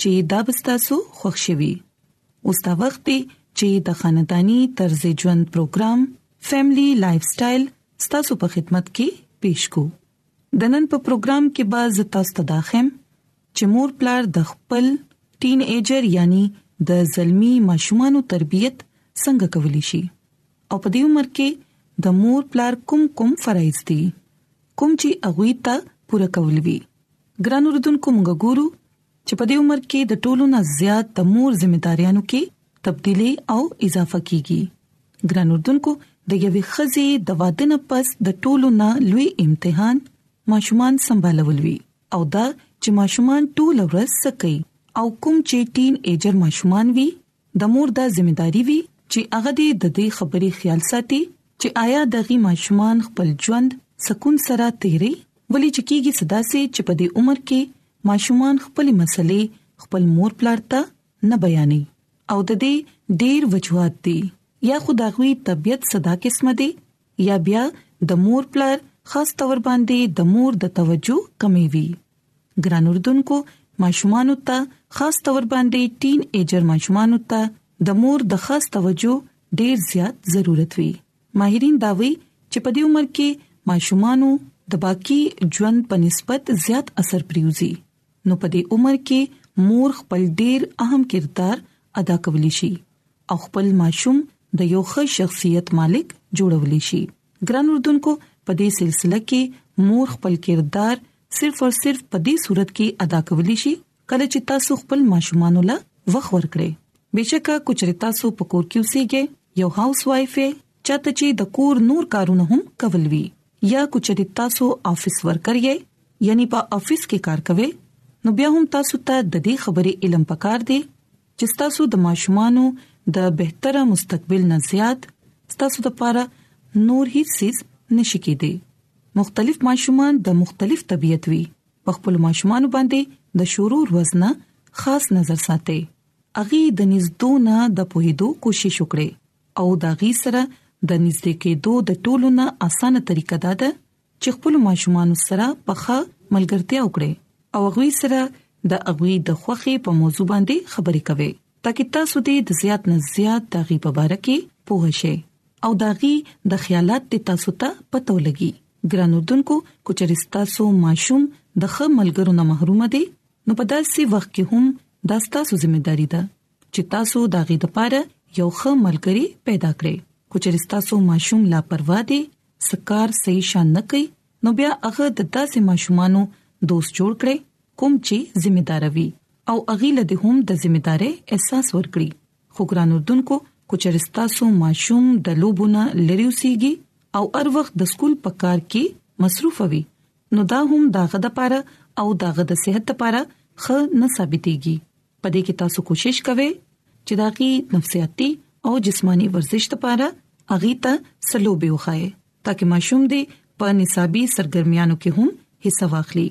چې دا به تاسو خوښ شي او ستا وخت دی چې د خاندانی طرز ژوند پروګرام فیملی لایف سټایل ستاسو په خدمت کې پیښ کو د نن په پروګرام کې به ز تاسو ته داخم چې مور پلار د خپل ټین ایجر یعنی د زلمی ماشومان تربیت څنګه کولی شي او په دې عمر کې د مور پلار کوم کوم فرایض دي کوم چې اغوي ته پوره کول وی ګران اوردونکو موږ ګورو چې په دې عمر کې د ټولو نه زیات د مور ځمېداریانو کې تبدیلي او اضافه کیږي ګران اوردونکو د یوې خزي د واده نه پس د ټولو نه لوی امتحان ماشومان سمبالول وی او دا چې ماشومان ټول ورځ سکی او کوم چې ټین ایجر ماشومان وی د مور دا ذمہ داری وي چې هغه دې د دې خبرې خیال ساتي چې آیا دغه ماشومان خپل ژوند سکون سره تیری ولې چې کیږي صدا سي چې په دې عمر کې ماشومان خپل مسلې خپل مور پلار ته نه بیانې او د دې ډیر وجوهات دي یا خداغوي طبيعت صدا قسمه دي یا بیا د مور پلار خاص تور باندې د مور د توجه کمی وي ګران اردوونکو ماشومان ته خاص تور باندې ټین ایجر ماشومان ته د مور د خاص توجه ډیر زیات ضرورت وي ماهرین داوي چې په دې عمر کې ماشومان د باقی ژوند په نسبت زیات اثر پریوزي نو په دې عمر کې مور خپل ډیر اهم کردار ادا کولی شي او خپل ماشوم د یو ښه شخصیت مالک جوړولی شي ګران اردوونکو په دې سلسله کې مور خپل کردار صرف او صرف په دې صورت کې ادا کولی شي کله چې تاسو خپل ماشومان له وخت ورکړي بشکا کچرتا سو پکور کیو سیګه یو هاوس وایف چاته چې د کور نور کارونه هم کول وی یا کوچري تاسو افیس ورکر یې یعنی په افیس کې کار کوي نو بیا هم تاسو ته د دې خبرې علم پکار دی چې تاسو د ماشومانو د بهتره مستقبل نه زیات تاسو د پاره نور هیڅ سیس نشي کېدی مختلف ماشومان د مختلف طبيعت وي په خپل ماشومان باندې د شورور وزنه خاص نظر ساتي اغي د نږدو نه د پوهېدو کوشش وکړي او دا غي سره د نږدې کېدو د ټولو نه اسانه طریقه دا ده چې خپل ماشومان سره پخه ملګرتیا وکړي او غوي سره د اغوي د خوخي په موضوع باندې خبرې کوي ترڅو تاسو دې د زیات نه زیات د غي په اړه کې پوه شئ او دا غي د خیالات د تاسو ته پته ولګي ګران اردوونکو کوچريستا سو ماشوم د خه ملګرو نه محروم دي نو په داسې وخت کې هم دا ستاسو ځمېداري ده چې تاسو د غي د پاره یو ښه ملګری پیدا کړئ کو چې تاسو ماشوم لا پروا دي سکار صحیح شان نه کوي نو بیا هغه د داسې ماشومانو دوست جوړ کړئ کوم چې ځمېدار وي او اغي له دې هم د ځمېدارې احساس ورکړي خو ګران اردوونکو کو چې تاسو ماشوم د لوبونه لري اوسيږي او هر وخت د سکول په کار کې مصروف وي نو دا هم داغه د پاره او داغه د صحت لپاره خه نه ثابتيږي په دې کې تاسو کوشش کوئ چې دا غي نفسياتي او جسماني ورزش لپاره اغي ته سلو به وخایي ترڅو ماشوم دې په نصابي سرګرمیانو کې هم حصہ واخلي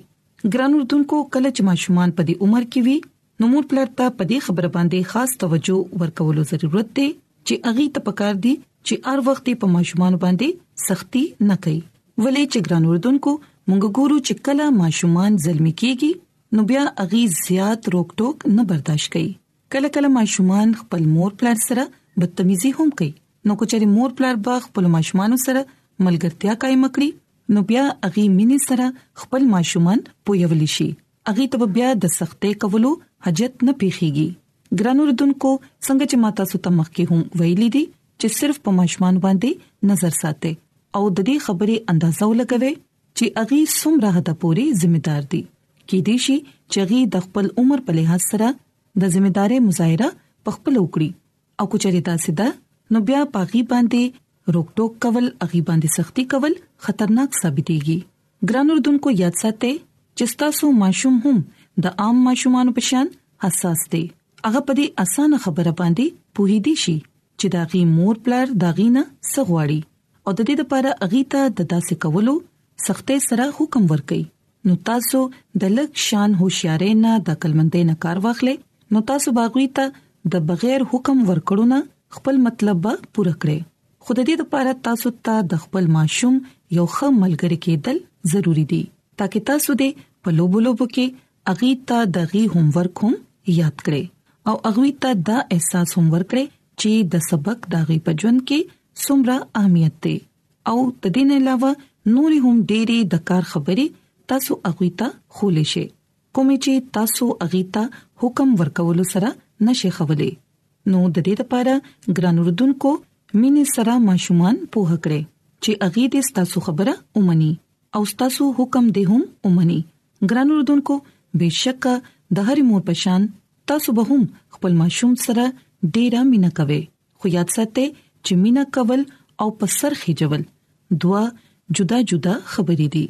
ګران اردوونکو کله چې ماشومان په دې عمر کې وي نو مور پلار ته په دې خبره باندې خاص توجه ورکولو ضرورت دی چې اغي ته پکار دي چې هر وخت په ماشومان باندې سختی نه کوي ولې چې ګران اردوونکو مونږ ګورو چې کله ماشومان زلمی کیږي نو بیا اغي زیات روکټوک نه برداشت کوي کله کله ماشومان خپل مور پلار سره بدتمیزي هم کوي نو کچري مور پلار به خپل ماشومان سره ملګرتیا قائم کړي نو بیا اغي مینه سره خپل ماشومان پویول شي اغي ته بیا د سختې کولو حاجت نه پیخيږي ګران اردوونکو څنګه چې ماته سو تمخ کې هم ویلي دي چې صرف په ماشومان باندې نظر ساتي او د دې خبرې اندازه ولګوي چې هغه څومره حد پورې ذمہ دار دي کې دي شي چې هغه د خپل عمر په لحاظ سره د ذمہ داري مظاهره په خپل وکړي او کچري دا سده نو بیا پاغي باندې روکټوک کول اغي باندې سختی کول خطرناک ثابتيږي ګران اردوونکو یاد ساتئ چې تاسو ماشوم هم د عام ماشومان په شان حساس دي هغه په دې اسانه خبره باندې پوهې دي شي چې داغي مور پلار داغي نه سغواړي او ددې لپاره هغوی ته د داسې کولو سختۍ سره حکم ورکوي نو تاسو د لږ شان هوښیارۍ نه د عقلمندۍ نه کار واخلئ نو تاسو به هغوی ته د بغیر حکم ورکړو نه خپل مطلب به پوره کړئ خو ددې لپاره تاسو ته د خپل ماشوم یو ښه ملګری کیدل ضروري دي تاکي تاسو دې په لوبو لوبو کې هغوی ته د هغوی هوم ورک هم یاد کړئ او هغوی ته دا احساس هم ورکړئ چې د سبق د غي په ژوند کې څومره اهمیت دی او د دین علاوه نور هم ډېری د کار خبرې تاسو اغوي ته خول شي کومې چې تاسو اغي ته حکم ورکول سره نشي خولې نو د دې لپاره ګران اردوونکو مینې سره ماشومان په هکړه چې اغي دې تاسو خبره اومني او ستاسو حکم دې هم ومني ګران اردوونکو بشک د هر مور پشان تاسو به هم خپل ماشوم سره ډیره مینا کوي خو یاد ساتئ چې مینا کول او په سر خېجول دوا جدا جدا خبرې دي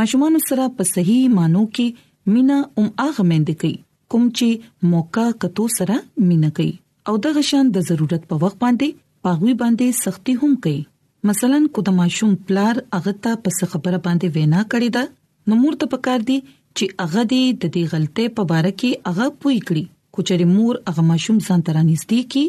ماشومان سره په صحیح مانو کې مینا ام اغه مند کوي کوم چې موقع کتو سره مینا کوي او دغه شان د ضرورت په وخت باندې پاغوي باندې سختي هم کوي مثلا کو د ماشوم پلار هغه ته په خبره باندې وینا کړې ده نو مور ته پکار دي چې هغه دې د دې غلطه په باره کې هغه پوي کړی کچري مور هغه ماشوم ځان ترانيستي کی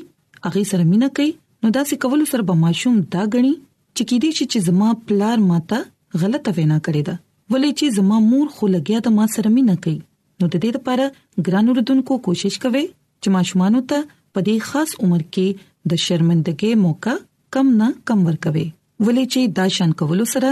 هغه سره مینا کوي نو دا څه کول سره به ماشوم دا غني چې کې دې چې زما پلار ماته غلطه وینا کړې ده ولې چې زما مور خو لګیا د ما سره مینا کوي نو د دې لپاره ګران اردوونکو کوشش کوي چې ماشومان ته په دې خاص عمر کې د شرمندګۍ موقع کم نه کم ورکوي ولې چې دا شان کولو سره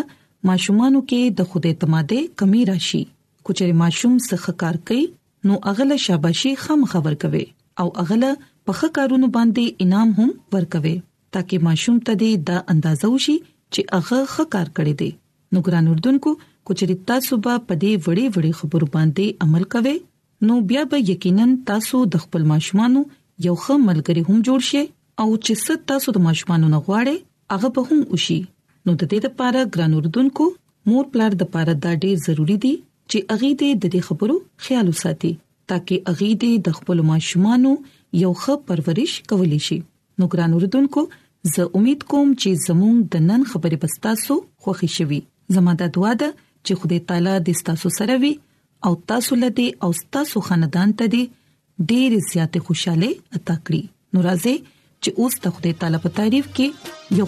ماشومان کې د خود اعتمادي کمی راشي کوچري ماشوم څخه کار کوي نو اغله شاباشي خام خبر کوي او اغله په خکارونو باندې انعام هم ورکوي ترڅو ماشوم ته د اندازو شي چې هغه خکار کړی دی نو ګران اردوونکو کچري تاسو به په دې وړي وړي خبرو باندې عمل کوئ نو بیا به یقینا تاسو د خپل ماشومان یو ښه ملګری هم جوړ شئ او چې ست تاسو د ماشومان نه غواړي هغه به هم وشي نو د دې لپاره ګران اردوونکو مور پلار د لپاره دا ډیر ضروری دي چې اغي دې د دې خبرو خیال وساتي ترڅو اغي دې د خپل ماشومان یو ښه پرورش کولی شي نو ګران اوردونکو زه امید کوم چې زموږ د نن خبرې به تاسو خوښی شوي زموږ د دعا ده چې خدای تعالی دې تاسو سره وي او تاسو له دې او تاسو خاندان ته دې ډېر زیات خوشاله عطا کړي نو راځي چې اوس د خدای تعالی په تعریف کې یو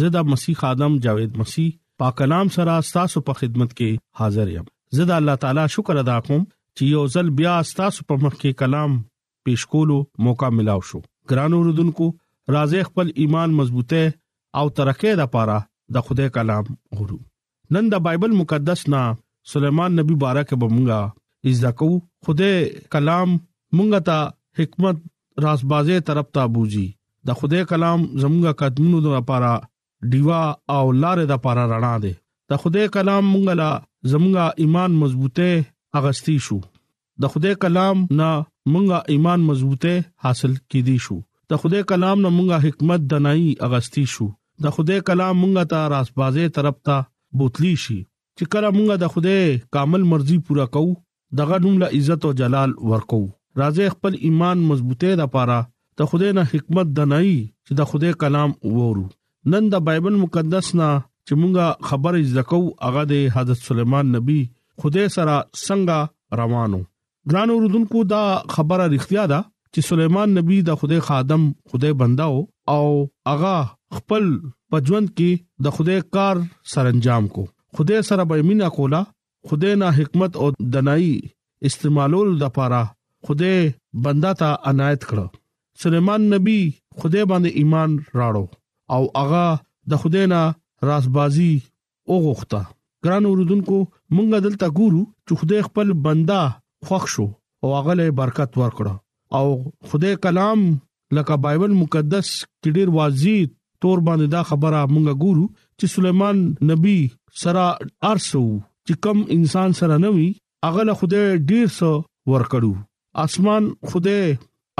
زه د مسیح خادم جاوید مسیح پاک کلام سره ستاسو په خدمت کې حاضر یم زه د الله تعالی شکر ادا کوم چې یو ځل بیا ستاسو په مخ کې کلام پیش کولو موقع ملاو شو ګران اوردونکو راځي خپل ایمان مضبوطه او ترقه لپاره د خدای کلام غوړو نن د بایبل مقدس نه سليمان نبی باره کې به مونږه ازدا کو خدای کلام مونږه ته حکمت رازبازه طرف ته بوزي د خدای کلام زموږه قدمونو لپاره دیوا او لارې لپاره رڼا ده د خدای کلام مونږه لا زموږه ایمان مضبوطه اغستی شو د خدای کلام نه مونږه ایمان مضبوطه حاصل کیدی شو د خدای کلام نه مونږه حکمت دنای اغستی شو د خدای کلام مونږه ته راسبازه طرف ته بوتلی شي چې کله مونږه د خدای کامل مرضی پورا کوو دغه نوم له عزت او جلال ورکو راځي خپل ایمان مضبوطه لپاره د خدای نه حکمت دنای چې د خدای کلام وورو نن د بایبل مقدس نه چې مونږه خبرې زکو هغه د حضرت سليمان نبی خدای سره څنګه روانو ګران اوردونکو دا خبره اړتیا ده چې سليمان نبی د خدای خادم خدای بنداو او هغه خپل پجوند کې د خدای کار سرانجام کو خدای سره به مینا کولا خدای نه حکمت او دنایي استعمالول د پاره خدای بندا ته عنایت کړ سليمان نبي خدای باندې ایمان راړو او هغه د خدای نه راسبازي وغوښته ګران اوردونکو مونږه دلته ګورو چې خدای خپل بندا خوښ شو او هغه له برکت ورکړه او خدای کلام لکه بایبل مقدس کې ډیر واضح تور باندې دا خبره مونږه ګورو چې سليمان نبی سره ارسو چې کم انسان سره نه وي هغه له خوده ډیر څه ورکړو اسمان خوده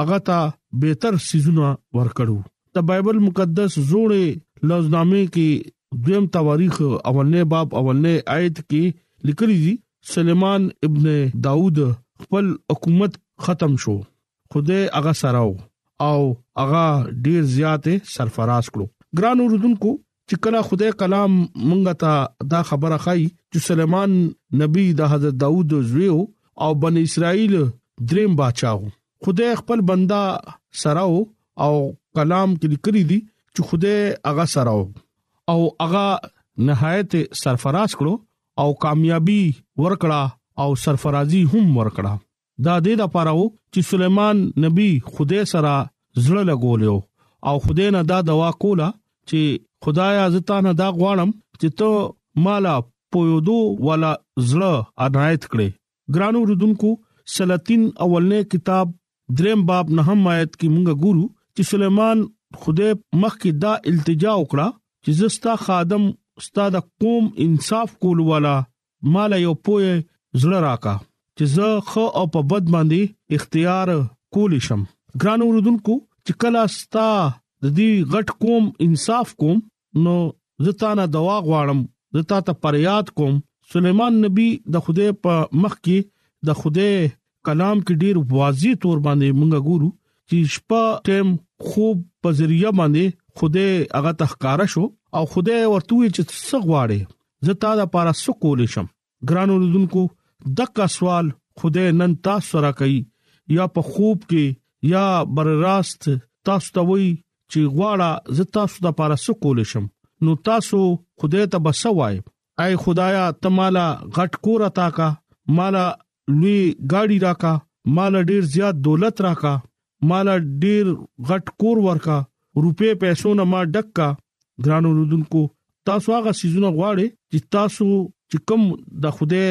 هغه ته بهتر سيزونه ورکړو د بایبل مقدس زوړې لوزنامه کې دویم تواریخ اولنې باب اولنې آیت کې لیکلي دي سليمان ابن داوود خپل حکومت ختم شو خدای هغه سره او هغه ډیر زیاتې سرفراز کړو ګران اوردونکو چې کله خدای کلام مونږ ته دا خبره خای چې سليمان نبی د حضرت داوود زوی او بن اسرائیل دریم بچاو خدای خپل بندا سره او کلام کې لیکلي دي چې خدای هغه سره او هغه نهایت سرفراز کړو او کامیابی ورکړه او سرفرازي هم ورکړه دا دې د پاره وو چې سليمان نبي خدای سره زړه لګولیو او خدای نه دا دوا کوله چې خدایا زتا نه دا غواړم چې ته مالا پویودو والا زړه عنایت کړې ګرانو رودونکو سلاطین اولنې کتاب دریم باب نه هم آیت کې مونږ ګورو چې سليمان خدای مخ کې دا التجا وکړه چې زستا خادم استاد قوم انصاف کول والا ماله یو پوهه زړه راکا چې زه خو او په بد باندې اختیار کولی شم ګران اوردونکو چې کله ستا د دې غټ قوم انصاف کوم نو زتا نه دوا غواړم زتا ته پریاد کوم سليمان نبی د خوده په مخ کې د خوده کلام کې ډیر واضح تور باندې مونږ ګورو چې شپه ټیم خوب په ذریعہ باندې خوده هغه تخکار شو او خوده ورته چې څه غواړي زه تا د پاره سکول شم ګران اوردونکو دغه سوال خوده نن تاسو سره کوي یا په خوب کې یا بر راست تاسو ته وایي چې غواړه زه تاسو د پاره سکول شم نو تاسو خوده ته بسوای اي خدایا ته مالا غټ کور عطا کا مالا لوی گاډي راکا مالا ډیر زیات دولت راکا مالا ډیر غټ کور ورکا روپې پیسو نه ما ډک کا ګران اوردونکو تاسو هغه سيزونه غواړي چې تاسو چې کوم د خوده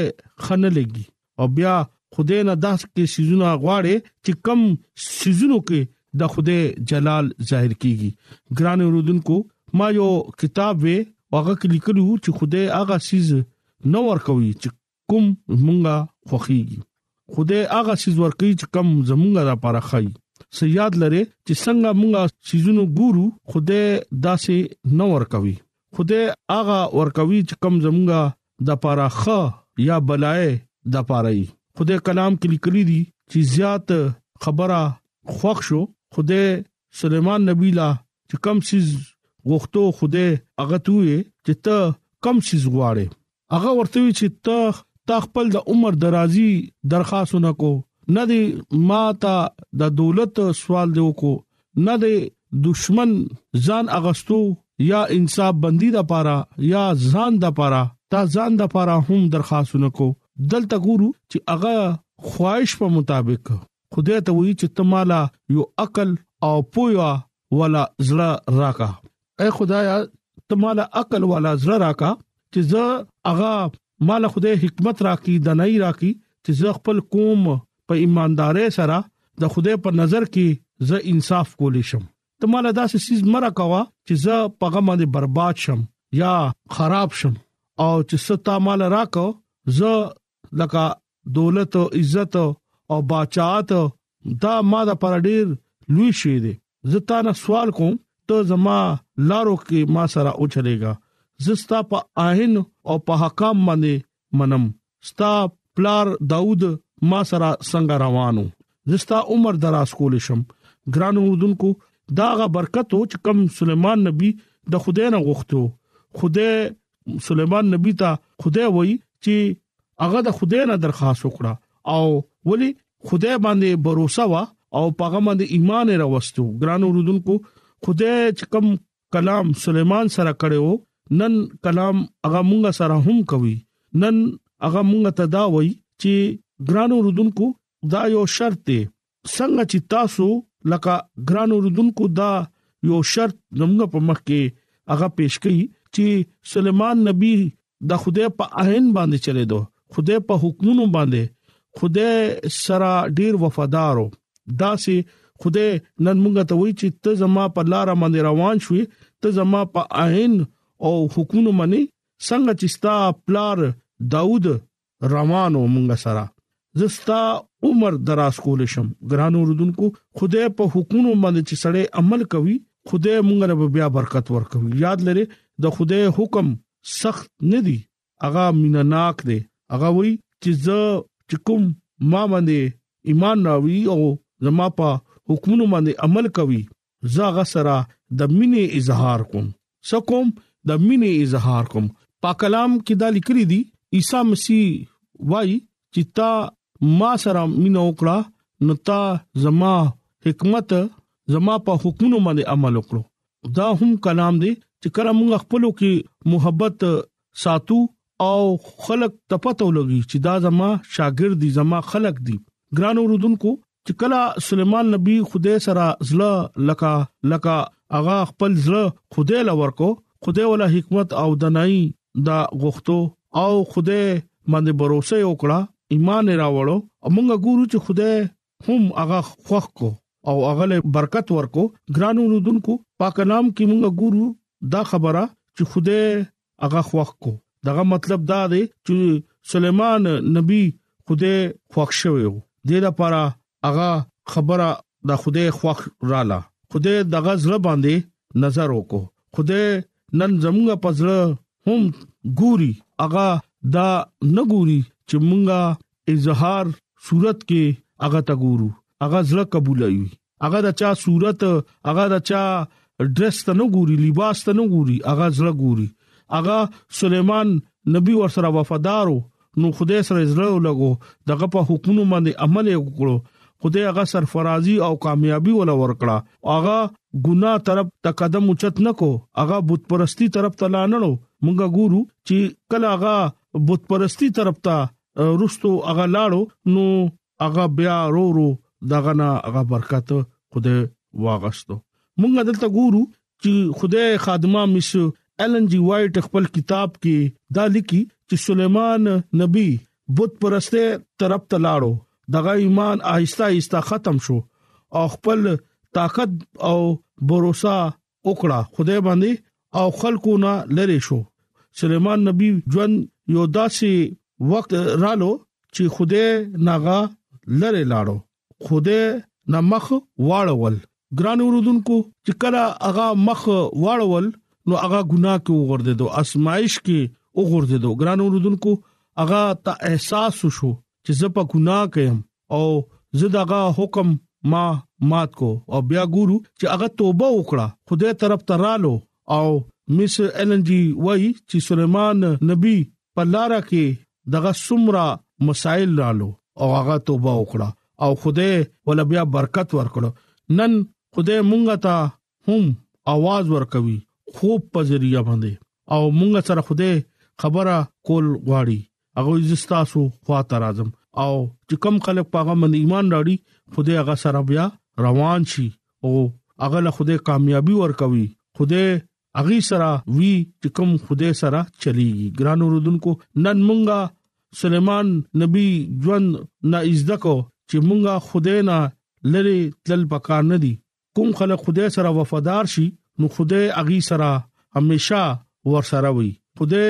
خنه لګي او بیا خدای نه داس کې سيزونه غواړي چې کم سيزونو کې د خدای جلال ظاهر کیږي ګران اوردونکو ما یو کتاب وې هغه کې لیکلو چې خدای هغه سيز نو ور کوي چې کوم مونږه خوخيږي خدای هغه سيز ور کوي چې کم زمونږه را پاره خای سياد لره چې څنګه مونږه سيزونو ګورو خدای داسې نو ور کوي خدای هغه ورکوي چې کم زمونږه د پاره خه یا بلای د پاره یې خدای کلام کې لیکلي دي چې زیات خبره خوښ شو خدای سليمان نبی لا چې کم سیز غوښتو خدای هغه توې چې ته کم سیز غواړې هغه ورته وی چې ته تا خپل د عمر درازي درخواست نه کو نه دی ما ته د دولت سوال دی وکړو نه دی دشمن ځان اغستو یا انصاف بندي د پاره یا ځان د پاره تا ځان د پاره هم درخواستونه کو دلته ګورو چې هغه خواهش په مطابق خدای ته وایي چې تمالا یو عقل او پویا والا زړه راکا اے خدایا ته مال عقل والا زړه راکا چې زه هغه مال خدای حکمت راکې دنای راکې چې زه خپل قوم په ایماندارۍ سره د خدای په نظر کې زه انصاف کولی شم ته مال داسې سیز مرا کوا چې زه پغه باندې برباد شم یا خراب شم او چې ستا مال راکو زه لکه دولت عزت او باچات دا ما د پر ډیر لوی شی دی زه تا نه سوال کوم ته زما لارو کې ما سره او چلےګا زستا په آئین او په حکام باندې منم ستا پلار داوود ما سره څنګه روانو زستا عمر دراز کول شم ګران اردوونکو داغه برکت او چې کم سليمان نبی د خدای نه غوښتو خدای سليمان نبي ته خدای وایي چې هغه د خدای نه درخواست وکړه او ولی خدای باندې باور وسوه او پاغه باندې ایمان راوستو ګران اوردونکو خدای چې کوم کلام سليمان سره کړو نن کلام هغه مونږ سره هم کوي نن هغه مونږ ته دا وایي چې ګران اوردونکو دا یو شرط دی څنګه چې تاسو لکه ګران اوردونکو دا یو شرط زموږ په مخ کې هغه پیش کړي چې سليمان نبی د خدای په عین باندې چلے دو خدای په حکمونو باندې خدای سره ډیر وفادارو دا سي خدای نن موږ ته وایي چې ته زما په لار باندې روان شوې ته زما په عین او حکمونو باندې څنګه چې ستا پلار داوود روانو مونږ سره زستا عمر دراز کول شم ګرانو رودونکو خدای په حکمونو باندې چې سړی عمل کوي خدای مونږ له بیا برکت ورکوي یاد لري د خدای حکم سخت نه دی هغه مینناک دی هغه وای چې زه چې کوم ما باندې ایمان راوي او زما په حکمونو باندې عمل کوي زه هغه سره د مینې اظهار کوم سکوم د مینې اظهار کوم په کلام کې دا لیکلي دي عیسی مسیح وای چې تا ما سره مینه وکړه نو تا زما حکمت زما په حکمونو باندې عمل وکړو دا هم کلام دی چې کله موږ خپلو کې محبت ساتو او خلک ته پته ولګي چې دا زما شاګرد دي زما خلک دي ګران اوردونکو چې کله سليمان نبي خدای سره زړه لکه لکه اغا خپل زړه خدای لور کو خدای ولا حکمت او دنای دا غوښتو او خدای باندې باور وکړه ایمان راوړو موږ ګورو چې خدای هم هغه خوخ کو او هغه له برکت ورکو ګران اوردونکو پاک نام کې موږ ګورو دا خبره چې خوده هغه خوخ کو دغه مطلب دا دی چې سليمان نبی خوده خوښ شوی و د دې لپاره هغه خبره د خوده خوخ رااله خوده دغه زړه باندې نظر وکړو خوده نن زموږ پزړه هم ګوري هغه دا نګوري چې مونږه اظهار صورت کې هغه ته ګورو هغه زړه قبولوي هغه د چا صورت هغه د چا ډرس ته نه ګوري لباس ته نه ګوري هغه زړه ګوري هغه سليمان نبي ور سره وفادارو نو خدای سره زړه لګو دغه په حکمونو باندې عمل وکړو خدای هغه سرفرازي او کامیابی ول ورکړه هغه ګنا طرف ته قدم اوچت نکو هغه بت پرستی طرف ته لانړو مونږه ګورو چې کله هغه بت پرستی طرف ته روستو هغه لاړو نو هغه بیا رو رو دغه نه هغه برکت خدای واغستو مونږ دلته ګورو چې خدای خادمه مس ایلن جی وایټ خپل کتاب کې دا لیکي چې سليمان نبی بت پرسته طرف ته لاړو دغه ایمان آهسته آهسته ختم شو او خپل طاقت او باور وکړه خدای باندې او خلکو نه لری شو سليمان نبي ژوند یو داسې وخت رالو چې خدای ناغا لری لاړو خدای نه مخ واړول ګران اوردونکو چې کله هغه مخ واړول نو هغه ګناه کې وګرځیدو اسماعیش کې وګرځیدو ګران اوردونکو هغه ته احساس شو چې زه په ګناه کې يم او زه دغه حکم ما مات کو او بیا ګورو چې هغه توبه وکړه خدای طرف ته رالو او مس ایلن جی وای چې سليمان نبی په لار کې دغه سمرا مسائل رالو او هغه توبه وکړه او خدای ول بیا برکت ورکړو نن خدای مونږه ته هم आवाज ورکوي خوب په ذریعہ باندې او مونږ سره خوده خبره کول غواړي هغه زستاسو خواته راځم او چې کم خلک پاغه من ایمان راړي خوده هغه سره بیا روان شي او هغه له خوده کامیابی ورکوي خوده اغي سره وی چې کم خوده سره چلیږي ګران اوردونکو نن مونږه سليمان نبي ژوند نه ازدکو چې مونږه خوده نه لری تل پکار نه دي کوم خلک خدای سره وفادار شي نو خدای اغي سره همیشه ور سره وي خدای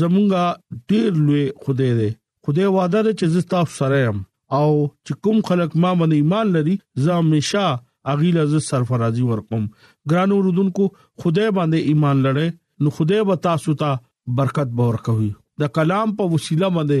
زمونږه ډیر لوی خدای دی خدای وعده ده چې زه تاسو سره يم او چې کوم خلک ما باندې ایمان لري زه همیشه اغي لز سرفرازي ورکوم ګران اوردونکو خدای باندې ایمان لړې نو خدای به تاسو ته برکت باور کوي د کلام په وسیله باندې